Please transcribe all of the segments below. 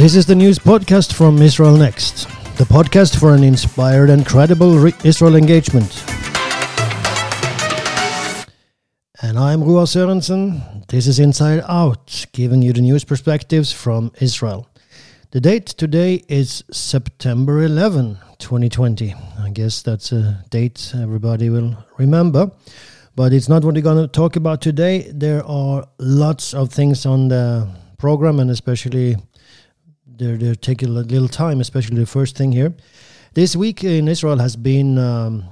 This is the news podcast from Israel Next, the podcast for an inspired and credible re- Israel engagement. And I'm Ruar Sørensen. This is Inside Out, giving you the news perspectives from Israel. The date today is September 11, 2020. I guess that's a date everybody will remember. But it's not what we're going to talk about today. There are lots of things on the program, and especially they're, they're taking a little time, especially the first thing here. This week in Israel has been um,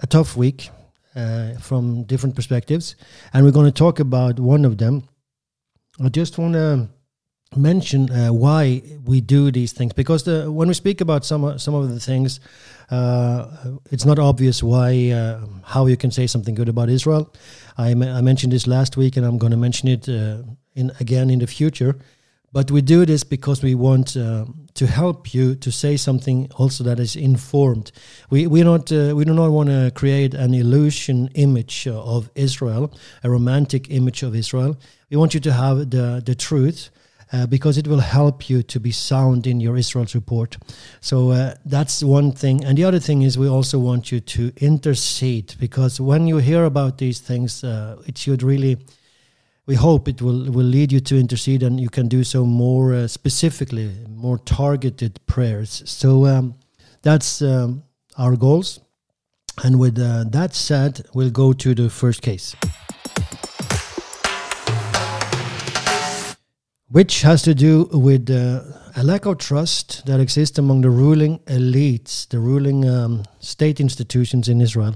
a tough week uh, from different perspectives, and we're going to talk about one of them. I just want to mention uh, why we do these things because the, when we speak about some some of the things, uh, it's not obvious why uh, how you can say something good about Israel. I, I mentioned this last week, and I'm going to mention it uh, in again in the future. But we do this because we want uh, to help you to say something also that is informed. We we not uh, we do not want to create an illusion image of Israel, a romantic image of Israel. We want you to have the the truth. Uh, because it will help you to be sound in your Israel report. So uh, that's one thing. And the other thing is, we also want you to intercede because when you hear about these things, uh, it should really we hope it will will lead you to intercede and you can do so more uh, specifically more targeted prayers. So um, that's um, our goals. And with uh, that said we'll go to the first case. Which has to do with uh, a lack of trust that exists among the ruling elites the ruling um, state institutions in israel.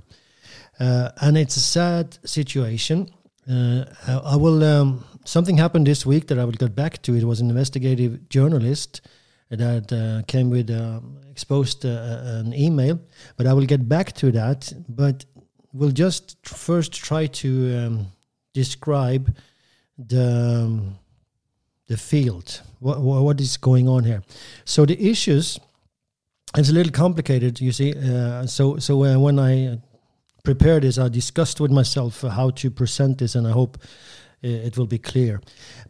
Uh, and it's a sad situation uh, I will. Um, something happened this week that I will get back to. It was an investigative journalist that uh, came with um, exposed uh, an email, but I will get back to that. But we'll just first try to um, describe the um, the field. What, what is going on here? So the issues. It's a little complicated, you see. Uh, so so uh, when I prepared this, I discussed with myself how to present this, and I hope uh, it will be clear.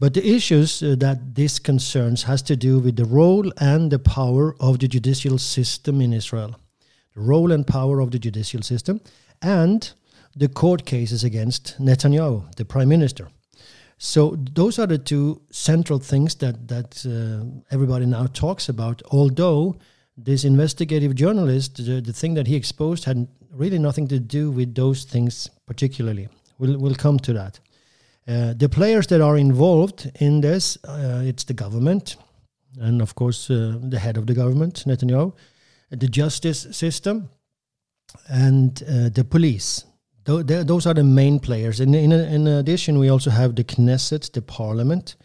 But the issues uh, that this concerns has to do with the role and the power of the judicial system in Israel, the role and power of the judicial system, and the court cases against Netanyahu, the prime minister. So those are the two central things that that uh, everybody now talks about. Although this investigative journalist, the, the thing that he exposed had really nothing to do with those things particularly. We'll, we'll come to that. Uh, the players that are involved in this, uh, it's the government, and of course uh, the head of the government, Netanyahu, the justice system, and uh, the police. Th- th- those are the main players. In, in, in, addition, we also have the Knesset, the parliament,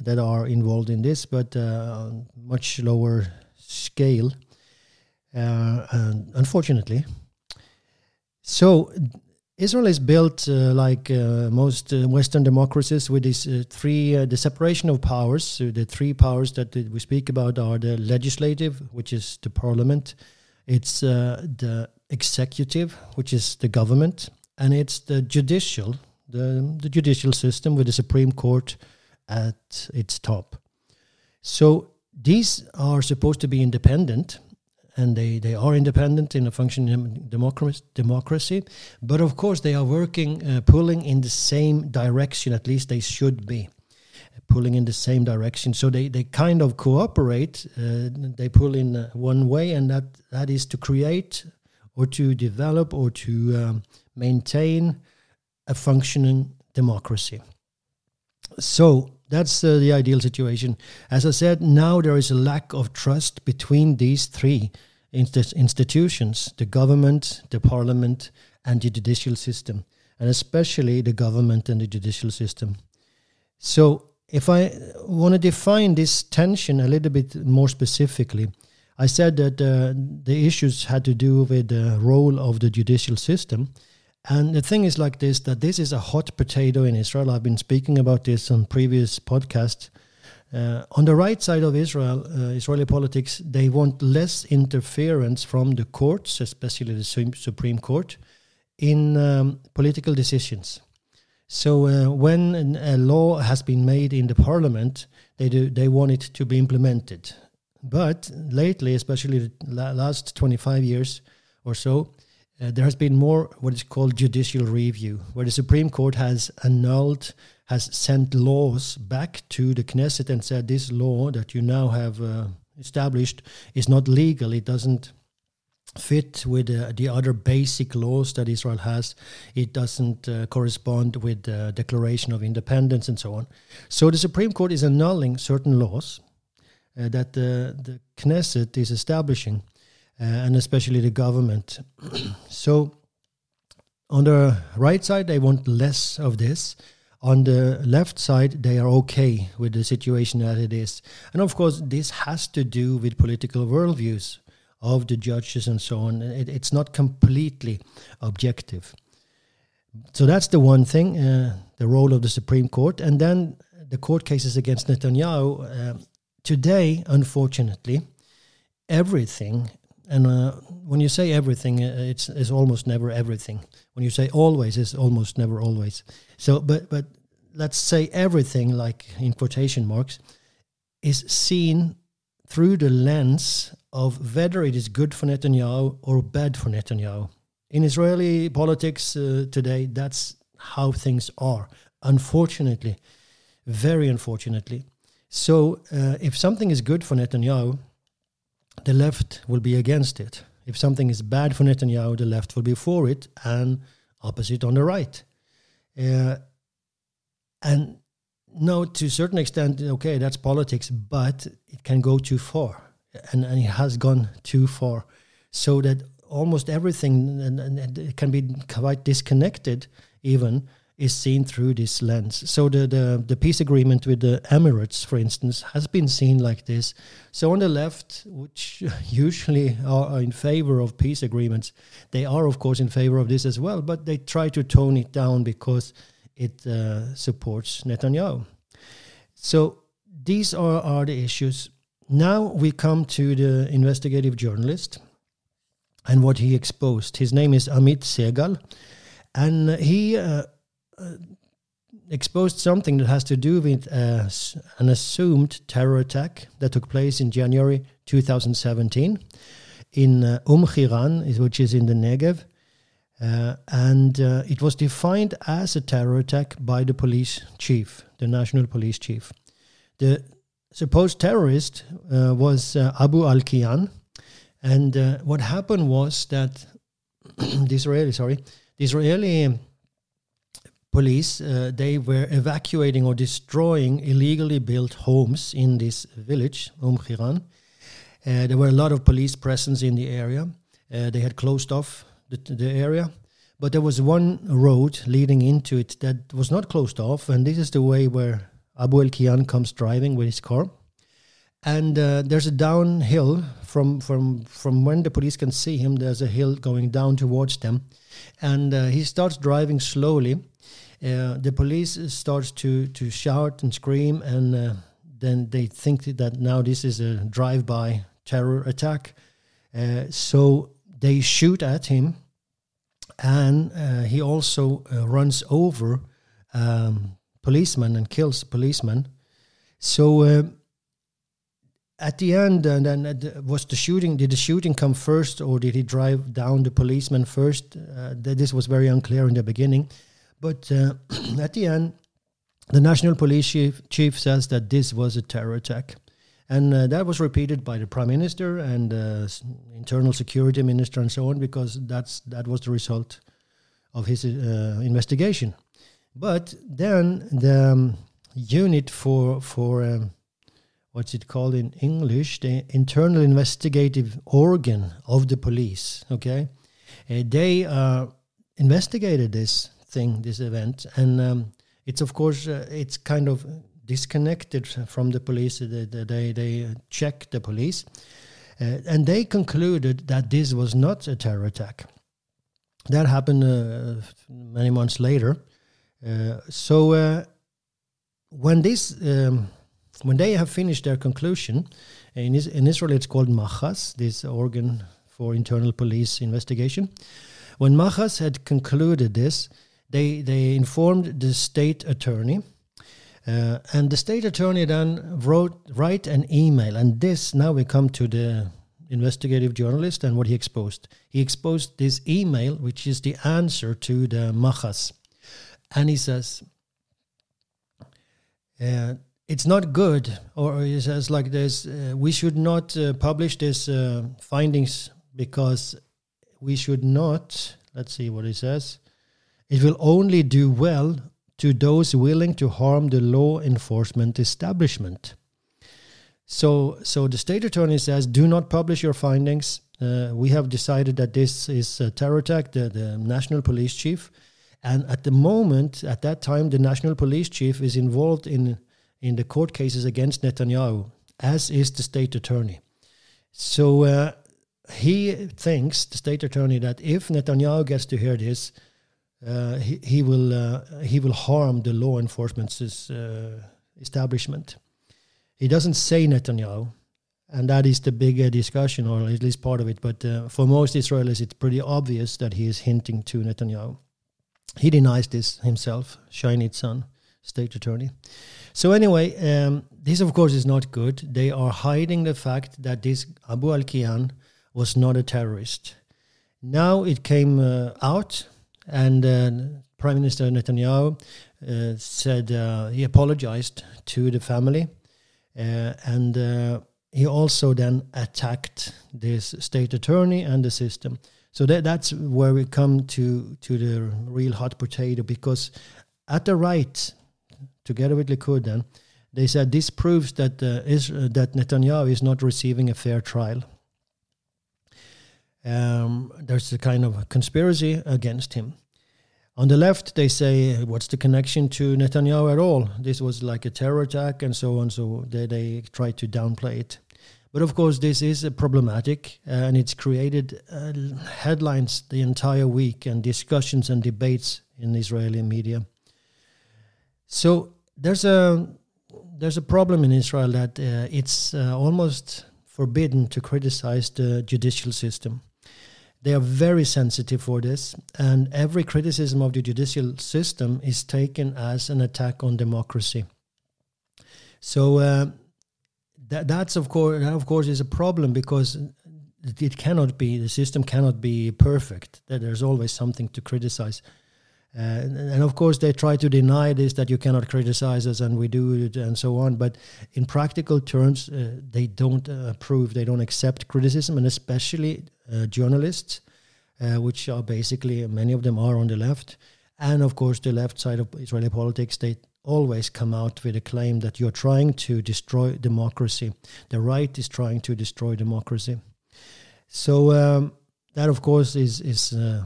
that are involved in this, but uh, much lower scale. Uh, unfortunately, so Israel is built uh, like uh, most uh, Western democracies with these uh, three, uh, the separation of powers. So the three powers that we speak about are the legislative, which is the parliament, it's uh, the executive, which is the government, and it's the judicial, the, the judicial system with the Supreme Court at its top. So these are supposed to be independent and they, they are independent in a functioning democracy. But of course, they are working, uh, pulling in the same direction, at least they should be pulling in the same direction. So they, they kind of cooperate, uh, they pull in uh, one way, and that, that is to create or to develop or to um, maintain a functioning democracy. So that's uh, the ideal situation. As I said, now there is a lack of trust between these three inst- institutions the government, the parliament, and the judicial system, and especially the government and the judicial system. So, if I want to define this tension a little bit more specifically, I said that uh, the issues had to do with the role of the judicial system. And the thing is like this that this is a hot potato in Israel. I've been speaking about this on previous podcasts. Uh, on the right side of Israel, uh, Israeli politics, they want less interference from the courts, especially the Supreme Court, in um, political decisions. So uh, when a law has been made in the parliament, they do they want it to be implemented. But lately, especially the last 25 years or so, uh, there has been more what is called judicial review, where the Supreme Court has annulled, has sent laws back to the Knesset and said this law that you now have uh, established is not legal. It doesn't fit with uh, the other basic laws that Israel has. It doesn't uh, correspond with the Declaration of Independence and so on. So the Supreme Court is annulling certain laws uh, that the, the Knesset is establishing, uh, and especially the government. so on the right side, they want less of this. On the left side, they are okay with the situation as it is. And of course, this has to do with political worldviews of the judges and so on. It, it's not completely objective. So that's the one thing, uh, the role of the Supreme Court. And then the court cases against Netanyahu. Uh, today, unfortunately, everything, and uh, when you say everything, uh, it's, it's almost never everything. When you say always, it's almost never always. So, but, but let's say everything, like in quotation marks, is seen through the lens of whether it is good for Netanyahu or bad for Netanyahu. In Israeli politics uh, today, that's how things are. Unfortunately, very unfortunately. So, uh, if something is good for Netanyahu, the left will be against it. If something is bad for Netanyahu, the left will be for it, and opposite on the right. Uh, and no, to a certain extent, okay, that's politics, but it can go too far, and, and it has gone too far, so that almost everything and, and can be quite disconnected, even is seen through this lens. So the, the the peace agreement with the Emirates, for instance, has been seen like this. So on the left, which usually are in favor of peace agreements, they are of course in favor of this as well, but they try to tone it down because it uh, supports Netanyahu. So these are, are the issues. Now we come to the investigative journalist and what he exposed. His name is Amit Segal, and he uh, exposed something that has to do with uh, an assumed terror attack that took place in January 2017 in uh, Umm Chiran, which is in the Negev. Uh, and uh, it was defined as a terror attack by the police chief, the national police chief. The supposed terrorist uh, was uh, Abu al Kiyan. And uh, what happened was that the Israeli, sorry, the Israeli police, uh, they were evacuating or destroying illegally built homes in this village, Umm Chiran. there were a lot of police presence in the area. they had closed off the, the area. But there was one road leading into it that was not closed off, and this is the way where Abu El Kian comes driving with his car. And uh, there's a downhill from from from when the police can see him. There's a hill going down towards them, and uh, he starts driving slowly. Uh, the police starts to to shout and scream, and uh, then they think that now this is a drive-by terror attack. Uh, so they shoot at him and uh, he also runs over um, policemen and kills policemen. So at the end, and then uh, was the shooting? Did the shooting come first, or did he drive down the policeman first? Uh, this was very unclear in the beginning, but uh, at the end, the national police chief, chief says that this was a terror attack. And uh, that was repeated by the prime minister and uh, internal security minister and so on, because that's that was the result of his uh, investigation. But then the um, unit for for um, what's it called in English, the internal investigative organ of the police. Okay, uh, they uh, investigated this thing, this event, and um, it's of course uh, it's kind of disconnected from the police. They they, they check the police, uh, and they concluded that this was not a terror attack. That happened uh, many months later. Uh, so when this um, when they have finished their conclusion, in, in Israel it's called Machas, this organ for internal police investigation. When Machas had concluded this, they they informed the state attorney, uh, and the state attorney then wrote write an email. And this now we come to the investigative journalist and what he exposed. He exposed this email, which is the answer to the Machas, and he says. Uh, it's not good, or it says like this: uh, we should not uh, publish these uh, findings because we should not. Let's see what he says. It will only do well to those willing to harm the law enforcement establishment. So, so the state attorney says, do not publish your findings. Uh, we have decided that this is a terror attack. The, the national police chief, and at the moment, at that time, the national police chief is involved in in the court cases against Netanyahu, as is the state attorney. So uh, he thinks, the state attorney, that if Netanyahu gets to hear this, uh, he, he will uh, he will harm the law enforcement's uh, establishment. He doesn't say Netanyahu, and that is the big discussion, or at least part of it. But uh, for most Israelis, it's pretty obvious that he is hinting to Netanyahu. He denies this himself, Shay Nitzan, state attorney. So anyway, um, this of course is not good. They are hiding the fact that this Abu Alkian was not a terrorist. Now it came uh, out, and uh, Prime Minister Netanyahu uh, said uh, he apologized to the family, uh, and uh, he also then attacked this state attorney and the system. So that that's where we come to to the real hot potato because at the right together with Likud, then they said this proves that uh, is, uh, that Netanyahu is not receiving a fair trial. Um, there's a kind of conspiracy against him. On the left, they say, "What's the connection to Netanyahu at all? This was like a terror attack, and so on." So they they try to downplay it. But of course, this is problematic, uh, and it's created uh, headlines the entire week and discussions and debates in Israeli media. So there's a there's a problem in Israel that uh, it's uh, almost forbidden to criticize the judicial system. They are very sensitive for this, and every criticism of the judicial system is taken as an attack on democracy. So uh, that that's of course that of course is a problem because it cannot be the system cannot be perfect. That there's always something to criticize. Uh, and, and, of course, they try to deny this that you cannot criticize us and we do it and so on. But in practical terms, uh, they don't uh, approve, they don't accept criticism, and especially journalists, which are basically many of them are on the left. And of course, the left side of Israeli politics, they always come out with a claim that you're trying to destroy democracy. The right is trying to destroy democracy. So um, that, of course, is is uh,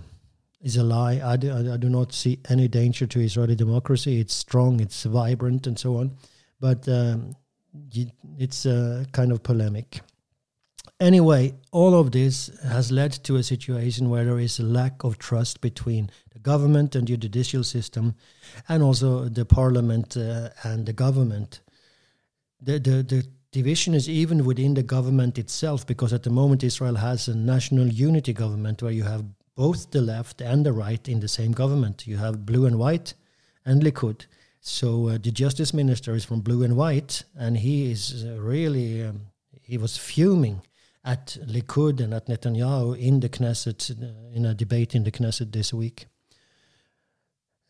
is a lie. I do, I do not see any danger to Israeli democracy. It's strong, it's vibrant, and so on. But um, it's a kind of polemic. Anyway, all of this has led to a situation where there is a lack of trust between the government and the judicial system, and also the parliament uh, and the government. The, the, the division is even within the government itself, because at the moment Israel has a national unity government where you have both the left and the right in the same government. You have blue and white and Likud. So uh, the justice minister is from blue and white, and he is uh, really um, he was fuming at Likud and at Netanyahu in the Knesset uh, in a debate in the Knesset this week.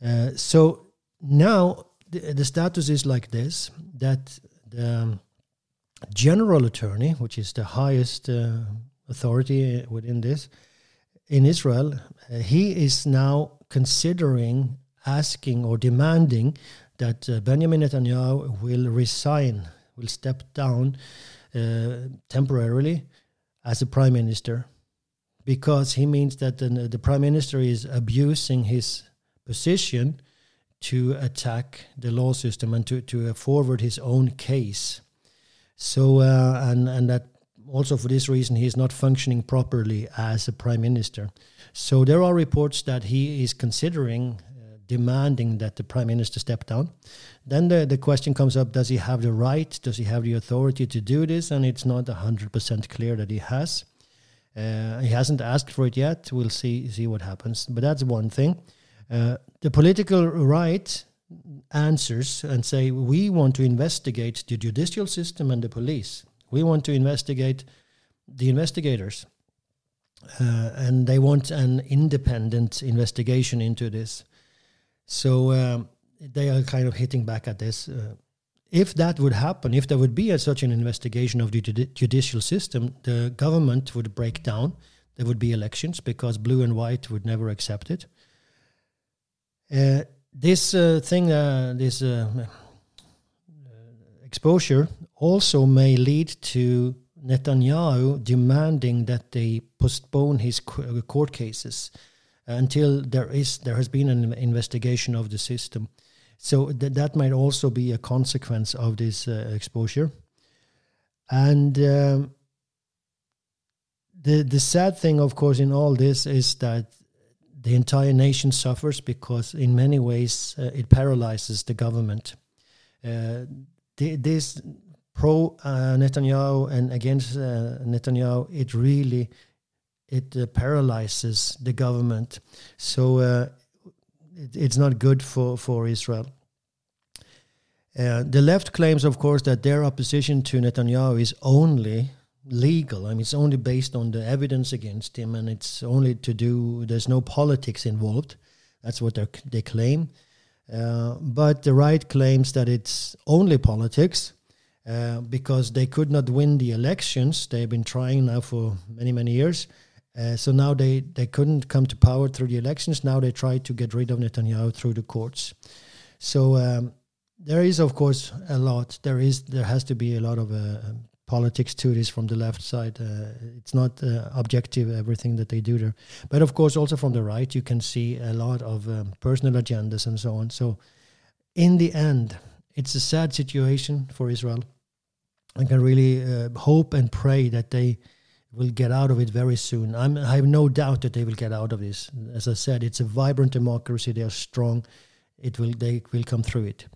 Uh, so now the, the, status is like this: that the um, general attorney, which is the highest uh, authority within this, in Israel, uh, he is now considering asking or demanding that uh, Benjamin Netanyahu will resign, will step down uh, temporarily as a prime minister, because he means that the, the prime minister is abusing his position to attack the law system and to, to forward his own case. So, uh, and, and that also for this reason, he is not functioning properly as a prime minister. So there are reports that he is considering uh, demanding that the prime minister step down. Then the, the question comes up does he have the right? Does he have the authority to do this? And it's not 100% clear that he has. Uh, he hasn't asked for it yet. We'll see see what happens. But that's one thing. Uh, the political right answers and say we want to investigate the judicial system and the police. We want to investigate the investigators, uh, and they want an independent investigation into this. So um, they are kind of hitting back at this. Uh, if that would happen, if there would be a, such an investigation of the judicial system, the government would break down. There would be elections because blue and white would never accept it. Uh, this uh, thing, uh, this uh, exposure, also may lead to Netanyahu demanding that they postpone his court cases until there is there has been an investigation of the system. So th- that might also be a consequence of this uh, exposure. And um, the the sad thing, of course, in all this is that the entire nation suffers because, in many ways, uh, it paralyzes the government. Uh, the, this pro uh, Netanyahu and against uh, Netanyahu, it really it uh, paralyzes the government. So uh, it, it's not good for for Israel. the left claims, of course, that their opposition to Netanyahu is only legal. I mean, it's only based on the evidence against him, and it's only to do. There's no politics involved. That's what they claim. Uh, but the right claims that it's only politics uh, because they could not win the elections. They've been trying now for many, many years. Uh, so now they, they couldn't come to power through the elections. Now they try to get rid of Netanyahu through the courts. So um, there is, of course, a lot. There is there has to be a lot of uh, politics to this from the left side. Uh, it's not uh, objective everything that they do there, but of course also from the right you can see a lot of um, personal agendas and so on. So in the end, it's a sad situation for Israel. I can really uh, hope and pray that they will get out of it very soon. I'm, I have no doubt that they will get out of this. As I said, it's a vibrant democracy. They are strong. It will. They will come through it.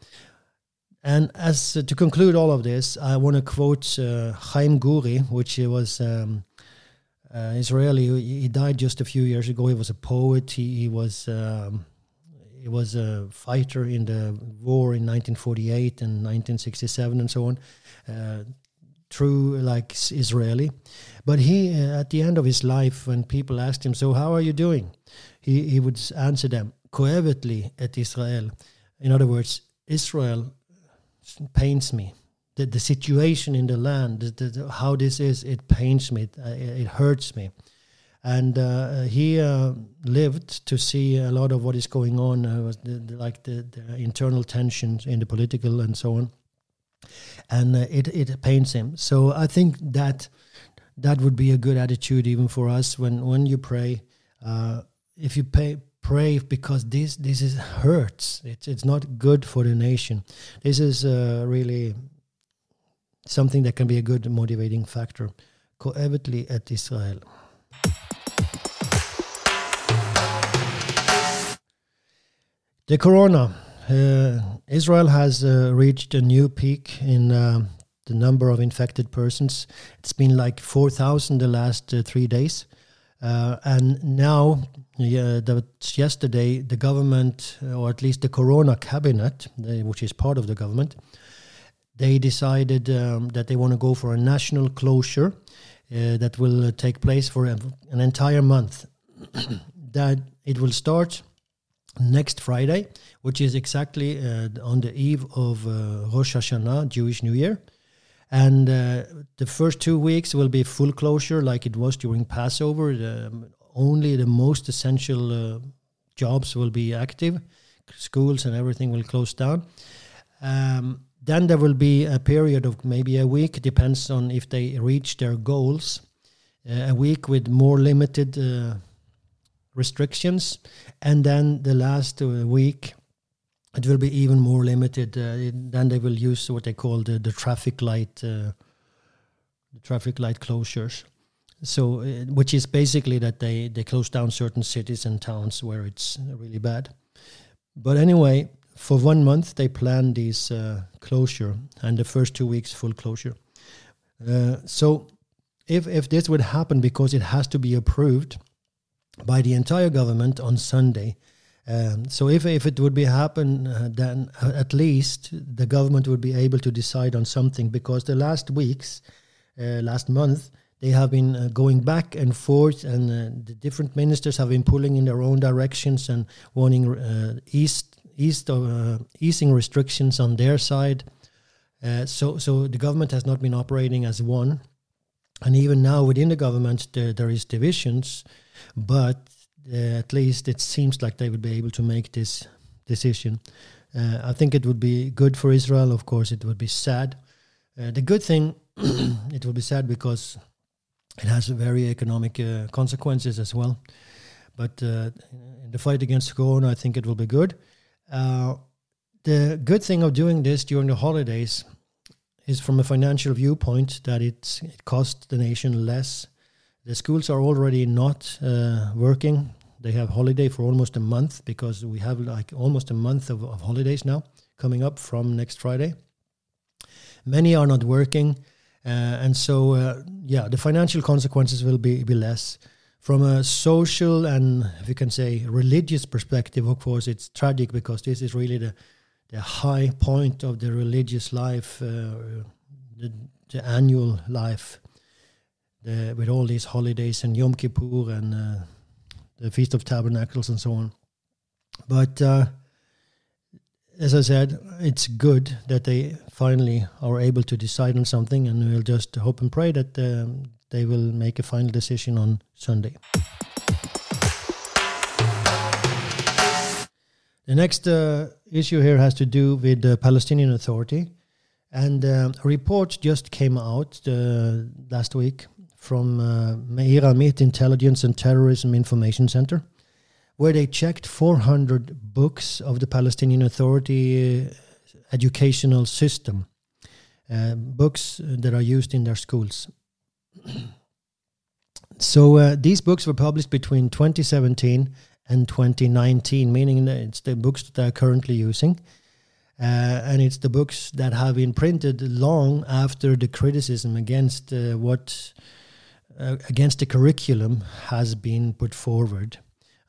And as uh, to conclude all of this, I want to quote uh, Chaim Guri, which was um, uh, Israeli. He died just a few years ago. He was a poet. He, he was um, he was a fighter in the war in 1948 and 1967 and so on. Uh, true, like Israeli, but he uh, at the end of his life, when people asked him, "So how are you doing?" he he would answer them, "Koevetli et Israel." In other words, Israel pains me. The, the situation in the land, the, the, how this is, it pains me, it, it hurts me. And uh, he uh, lived to see a lot of what is going on, uh, was the, like the, internal tensions in the political and so on. And uh, it, it pains him. So I think that that would be a good attitude even for us when, when you pray. Uh, if you pay, pray because this this is hurts. It's it's not good for the nation. This is uh, really something that can be a good motivating factor. Koevetli et Israel. The corona. Uh, Israel has uh, reached a new peak in uh, the number of infected persons. It's been like 4,000 the last uh, three days. Uh, and now, yeah, yesterday, the government, or at least the Corona cabinet, which is part of the government, they decided um, that they want to go for a national closure uh, that will take place for an entire month. that it will start next Friday, which is exactly uh, on the eve of uh, Rosh Hashanah, Jewish New Year. And uh, the first two weeks will be full closure, like it was during Passover. The, only the most essential uh, jobs will be active. Schools and everything will close down. Um, then there will be a period of maybe a week, depends on if they reach their goals. Uh, a week with more limited uh, restrictions, and then the last uh, week it will be even more limited. Uh, then they will use what they call the, the traffic light, uh, the traffic light closures. So, which is basically that they they close down certain cities and towns where it's really bad. But anyway, for one month they plan this uh, closure, and the first two weeks full closure. Uh, so, if if this would happen because it has to be approved by the entire government on Sunday. Um, so if if it would be happen, uh, then uh, at least the government would be able to decide on something because the last weeks, uh, last month, they have been uh, going back and forth, and uh, the different ministers have been pulling in their own directions and wanting uh, east east of easing restrictions on their side. so so the government has not been operating as one, and even now within the government there, there is divisions, but uh, at least it seems like they would be able to make this decision. Uh, I think it would be good for Israel. Of course, it would be sad. Uh, the good thing, it will be sad because it has very economic consequences as well. But in the fight against Corona, I think it will be good. The good thing of doing this during the holidays is from a financial viewpoint that it costs the nation less. The schools are already not working they have holiday for almost a month because we have like almost a month of, of holidays now coming up from next Friday. Many are not working, uh, and so uh, yeah, the financial consequences will be be less. From a social and, if you can say, religious perspective, of course, it's tragic because this is really the the high point of the religious life, uh, the, the annual life, the, with all these holidays and Yom Kippur and uh, the Feast of Tabernacles and so on. But uh, as I said, it's good that they finally are able to decide on something, and we'll just hope and pray that um, they will make a final decision on Sunday. The next uh, issue here has to do with the Palestinian Authority. And uh, a report just came out uh, last week from uh, Amit Intelligence and Terrorism Information Center, where they checked 400 books of the Palestinian Authority uh, educational system, uh, books that are used in their schools. so uh, these books were published between 2017 and 2019, meaning that it's the books that they're currently using. Uh, and it's the books that have been printed long after the criticism against uh, what uh, against the curriculum has been put forward.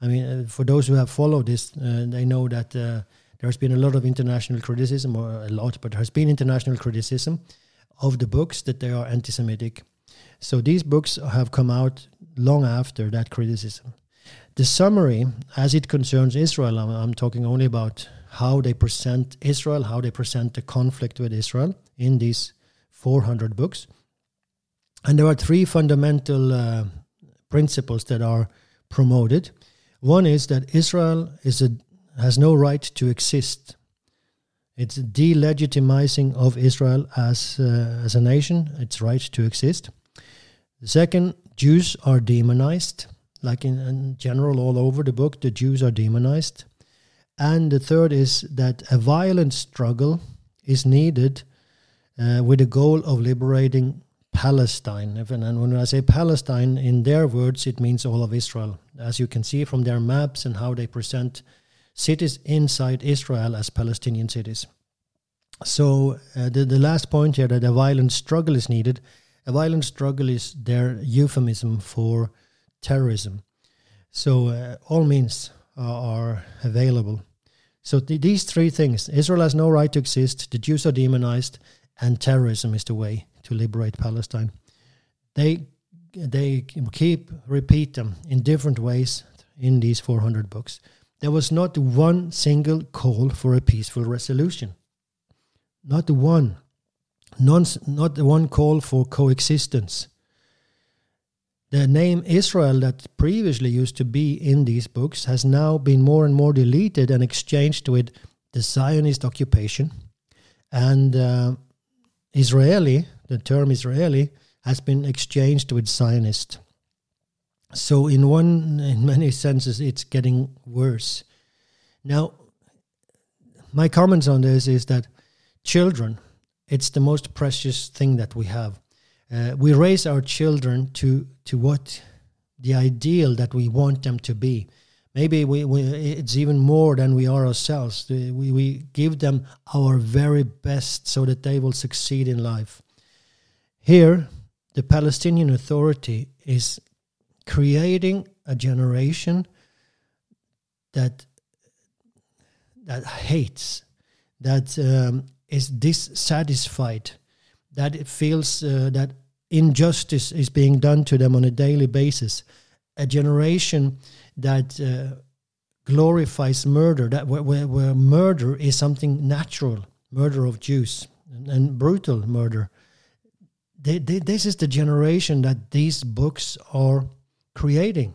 I mean, uh, for those who have followed this, uh, they know that uh, there's been a lot of international criticism, or a lot, but there's been international criticism of the books that they are anti-Semitic. So these books have come out long after that criticism. The summary, as it concerns Israel, I'm, I'm talking only about how they present Israel, how they present the conflict with Israel in these 400 books. And there are three fundamental uh, principles that are promoted. One is that Israel is a, has no right to exist. It's delegitimizing of Israel as, uh, as a nation, its right to exist. The second, Jews are demonized. Like in, in general, all over the book, the Jews are demonized. And the third is that a violent struggle is needed uh, with the goal of liberating Palestine. And when I say Palestine, in their words, it means all of Israel. As you can see from their maps and how they present cities inside Israel as Palestinian cities. So uh, the, the last point here that a violent struggle is needed. A violent struggle is their euphemism for terrorism. So uh, all means are available. So th- these three things Israel has no right to exist, the Jews are demonized, and terrorism is the way to liberate Palestine. They they keep repeat them in different ways in these 400 books. There was not one single call for a peaceful resolution. Not one. None, not one call for coexistence. The name Israel that previously used to be in these books has now been more and more deleted and exchanged with the Zionist occupation and uh, Israeli the term Israeli has been exchanged with Zionist. So in one in many senses it's getting worse. Now my comments on this is that children it's the most precious thing that we have. Uh, we raise our children to to what the ideal that we want them to be. Maybe we, we it's even more than we are ourselves. We, we give them our very best so that they will succeed in life. Here, the Palestinian Authority is creating a generation that that hates, that um, is dissatisfied, that it feels uh, that injustice is being done to them on a daily basis. A generation that uh, glorifies murder, that where, where, murder is something natural, murder of Jews and, and brutal murder. They, they, this is the generation that these books are creating.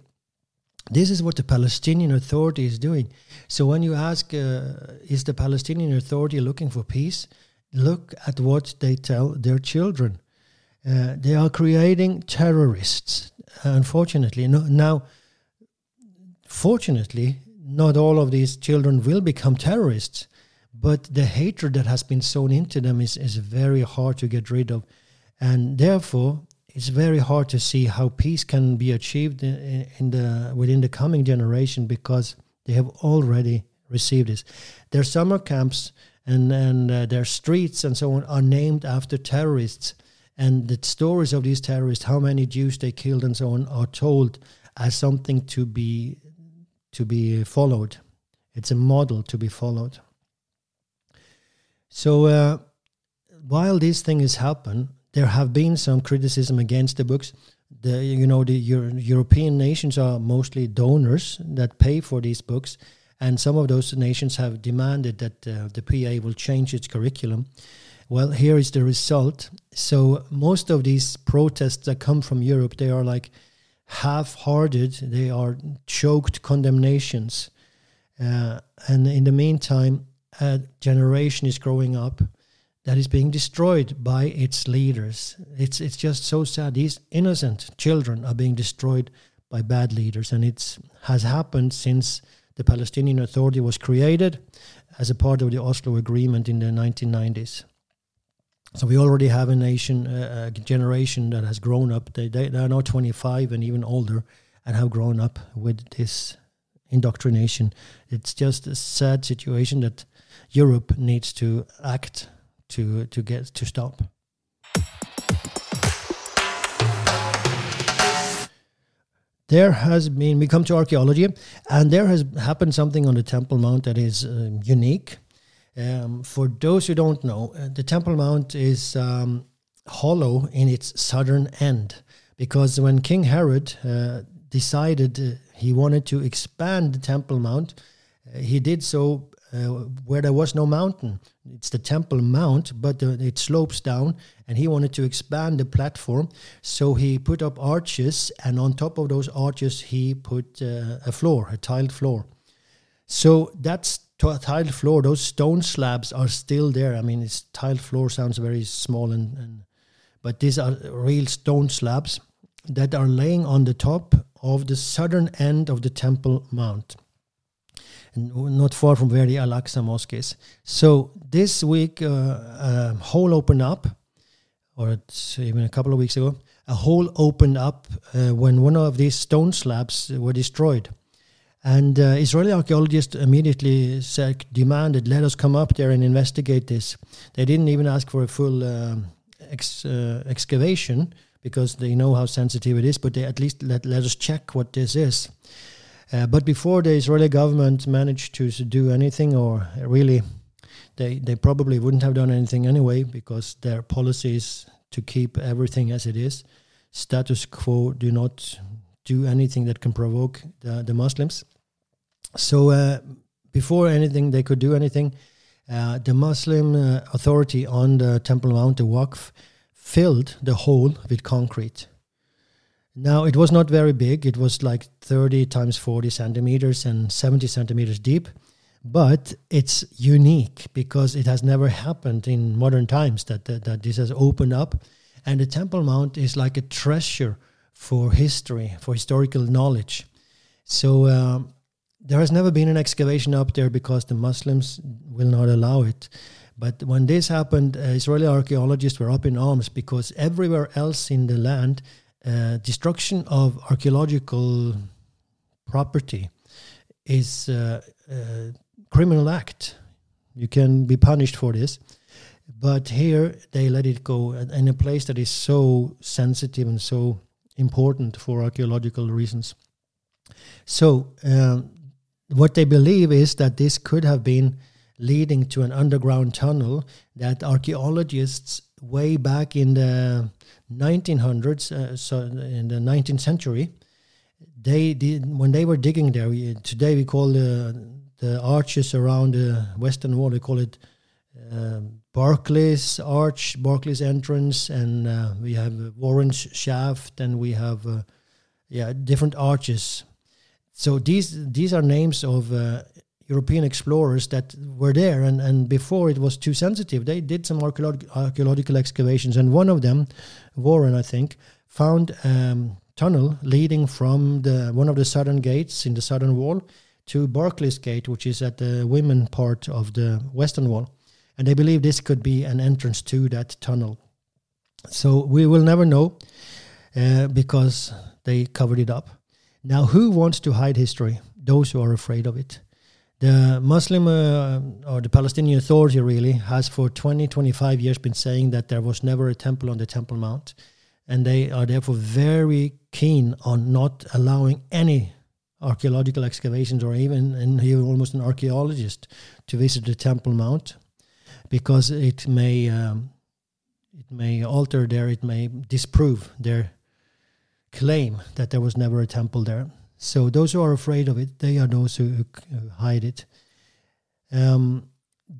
This is what the Palestinian Authority is doing. So when you ask, uh, is the Palestinian Authority looking for peace? Look at what they tell their children. Uh, they are creating terrorists. Unfortunately, no, now, fortunately, not all of these children will become terrorists, but the hatred that has been sown into them is, is very hard to get rid of. And therefore, it's very hard to see how peace can be achieved in, the within the coming generation because they have already received this. Their summer camps and and uh, their streets and so on are named after terrorists, and the stories of these terrorists, how many Jews they killed and so on, are told as something to be to be followed. It's a model to be followed. So uh, while these things happen, there have been some criticism against the books. The you know the Euro European nations are mostly donors that pay for these books, and some of those nations have demanded that uh, the PA will change its curriculum. Well, here is the result. So most of these protests that come from Europe, they are like half-hearted. They are choked condemnations, uh, and in the meantime, a generation is growing up that is being destroyed by its leaders. It's it's just so sad. These innocent children are being destroyed by bad leaders, and it has happened since the Palestinian Authority was created as a part of the Oslo Agreement in the 1990s. So we already have a nation, uh, a generation that has grown up. They, they, they are now 25 and even older, and have grown up with this indoctrination. It's just a sad situation that Europe needs to act to to get to stop. There has been we come to archaeology, and there has happened something on the Temple Mount that is uh, unique. Um, for those who don't know, uh, the Temple Mount is um, hollow in its southern end because when King Herod uh, decided uh, he wanted to expand the Temple Mount, uh, he did so uh, where there was no mountain. It's the Temple Mount, but uh, it slopes down, and he wanted to expand the platform. So he put up arches, and on top of those arches, he put uh, a floor, a tiled floor. So that's tiled floor. Those stone slabs are still there. I mean, it's tiled floor sounds very small, and, and but these are real stone slabs that are laying on the top of the southern end of the Temple Mount not far from where the Al Aqsa Mosque is. So this week, uh, a hole opened up, or even a couple of weeks ago, a hole opened up uh, when one of these stone slabs were destroyed. And uh, Israeli archaeologists immediately said, demanded, let us come up there and investigate this. They didn't even ask for a full um, ex, uh, excavation because they know how sensitive it is, but they at least let, let us check what this is. Uh, but before the Israeli government managed to do anything, or really, they they probably wouldn't have done anything anyway because their policies to keep everything as it is, status quo, do not do anything that can provoke the, the Muslims. So uh, before anything, they could do anything. Uh, the Muslim uh, authority on the Temple Mount, the Waqf, filled the hole with concrete. Now, it was not very big. It was like 30 times 40 centimeters and 70 centimeters deep. But it's unique because it has never happened in modern times that, that, that this has opened up. And the Temple Mount is like a treasure for history, for historical knowledge. So um, there has never been an excavation up there because the Muslims will not allow it. But when this happened, uh, Israeli archaeologists were up in arms because everywhere else in the land, uh, destruction of archaeological property is a, a criminal act. You can be punished for this. But here they let it go in a place that is so sensitive and so important for archaeological reasons. So um, what they believe is that this could have been leading to an underground tunnel that archaeologists way back in the 1900s, uh, so in the 19th century, they did when they were digging there. We, today we call the the arches around the western wall. We call it um, Barclays Arch, Barclays entrance, and uh, we have Warren's shaft, and we have uh, yeah different arches. So these these are names of uh, European explorers that were there, and, and before it was too sensitive, they did some archaeological excavations, and one of them, Warren, I think, found a um, tunnel leading from the one of the southern gates in the southern wall to Barclays Gate, which is at the women part of the western wall, and they believe this could be an entrance to that tunnel. So we will never know uh, because they covered it up. Now, who wants to hide history? Those who are afraid of it. The Muslim uh, or the Palestinian Authority really has for 20, 25 years been saying that there was never a temple on the Temple Mount. And they are therefore very keen on not allowing any archaeological excavations or even and even almost an archaeologist to visit the Temple Mount because it may um, it may alter there, it may disprove their claim that there was never a temple there. So those who are afraid of it, they are those who, hide it. Um,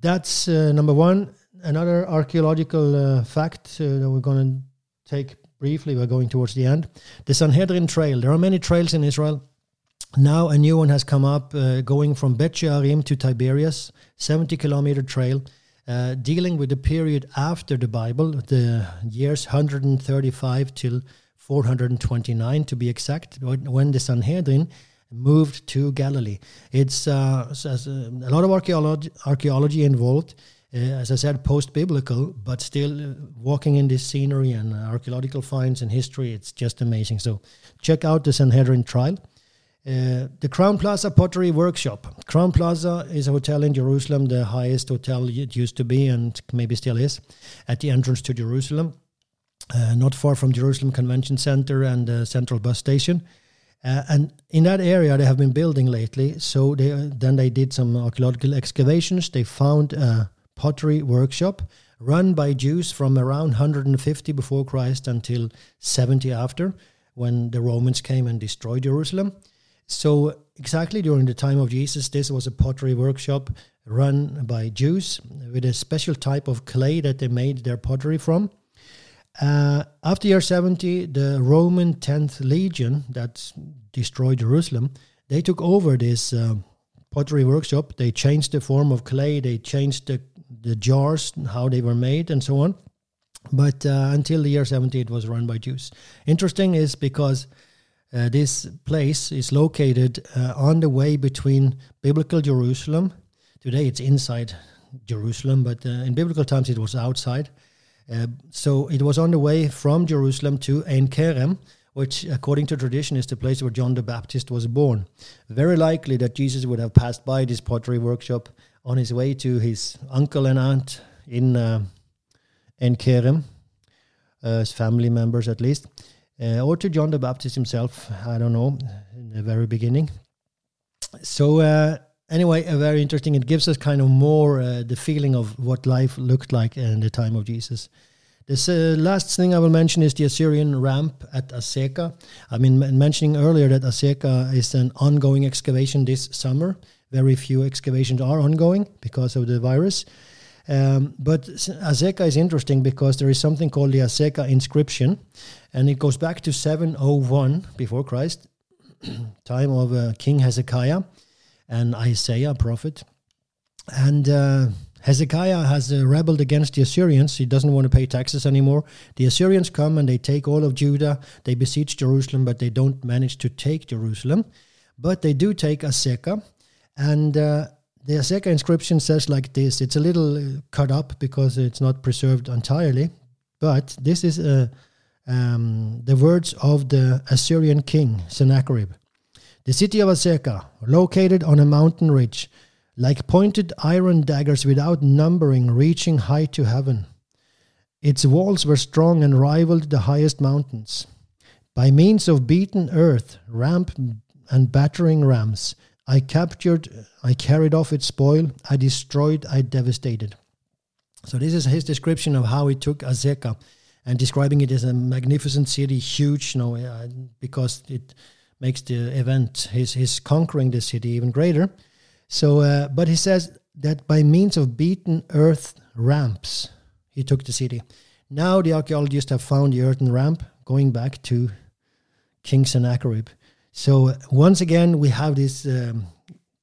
that's uh, number one. Another archaeological uh, fact uh, that we're going to take briefly. We're going towards the end. The Sanhedrin Trail. There are many trails in Israel. Now a new one has come up, uh, going from Bet She'arim to Tiberias, 70 kilometer trail. Uh, dealing with the period after the Bible, the years 135 till 429 to be exact, when the Sanhedrin moved to Galilee. It's uh, a lot of archaeology, archaeology involved. Uh, as I said, post-biblical, but still uh, walking in this scenery and archaeological finds and history, it's just amazing. So check out the Sanhedrin trail. Uh, the Crowne Plaza Pottery Workshop. Crowne Plaza is a hotel in Jerusalem, the highest hotel it used to be and maybe still is, at the entrance to Jerusalem uh, not far from Jerusalem Convention Center and the Central Bus Station. Uh, and in that area, they have been building lately. So they, then they did some archaeological excavations. They found a pottery workshop run by Jews from around 150 before Christ until 70 after, when the Romans came and destroyed Jerusalem. So exactly during the time of Jesus, this was a pottery workshop run by Jews with a special type of clay that they made their pottery from. Uh, after year 70, the Roman 10th Legion that destroyed Jerusalem, they took over this uh, pottery workshop. They changed the form of clay, they changed the, the jars, how they were made, and so on. But uh, until the year 70, it was run by Jews. Interesting is because uh, this place is located uh, on the way between biblical Jerusalem. Today it's inside Jerusalem, but uh, in biblical times it was outside uh, so it was on the way from Jerusalem to Ein Kerem, which, according to tradition, is the place where John the Baptist was born. Very likely that Jesus would have passed by this pottery workshop on his way to his uncle and aunt in uh, Ein Kerem, uh, his family members at least, uh, or to John the Baptist himself. I don't know, in the very beginning. So, uh, anyway, uh, very interesting. It gives us kind of more uh, the feeling of what life looked like in the time of Jesus. This uh, last thing I will mention is the Assyrian ramp at Azekah. I mean, mentioning earlier that Azekah is an ongoing excavation this summer. Very few excavations are ongoing because of the virus. Um, but Azekah is interesting because there is something called the Azekah inscription, and it goes back to 701 before Christ, time of uh, King Hezekiah and Isaiah, prophet. And uh, Hezekiah has uh, rebelled against the Assyrians. He doesn't want to pay taxes anymore. The Assyrians come and they take all of Judah. They besiege Jerusalem, but they don't manage to take Jerusalem. But they do take Azekah. And uh, the Azekah inscription says like this. It's a little uh, cut up because it's not preserved entirely. But this is uh, um, the words of the Assyrian king, Sennacherib. The city of Azekah, located on a mountain ridge, like pointed iron daggers without numbering reaching high to heaven. Its walls were strong and rivaled the highest mountains. By means of beaten earth, ramp and battering rams, I captured, I carried off its spoil, I destroyed, I devastated. So this is his description of how he took Azekah and describing it as a magnificent city, huge, you know, uh, because it makes the event, his, his conquering the city even greater. So, uh, but he says that by means of beaten earth ramps, he took the city. Now the archaeologists have found the earthen ramp going back to King Sennacherib. So once again, we have this um,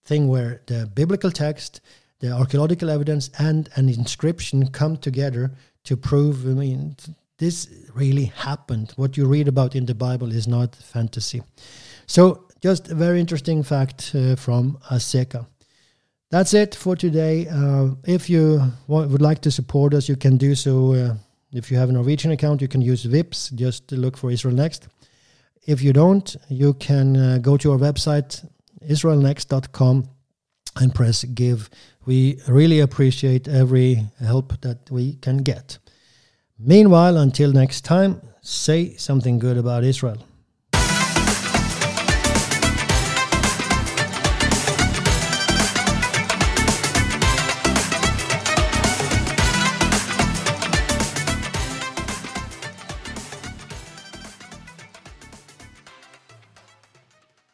thing where the biblical text, the archaeological evidence, and an inscription come together to prove. I mean, this really happened. What you read about in the Bible is not fantasy. So, just a very interesting fact uh, from Azekah. That's it for today. Uh, if you would like to support us, you can do so. Uh, if you have a Norwegian account, you can use Vipps. Just look for Israel Next. If you don't, you can uh, go to our website, israelnext.com, and press give. We really appreciate every help that we can get. Meanwhile, until next time, say something good about Israel.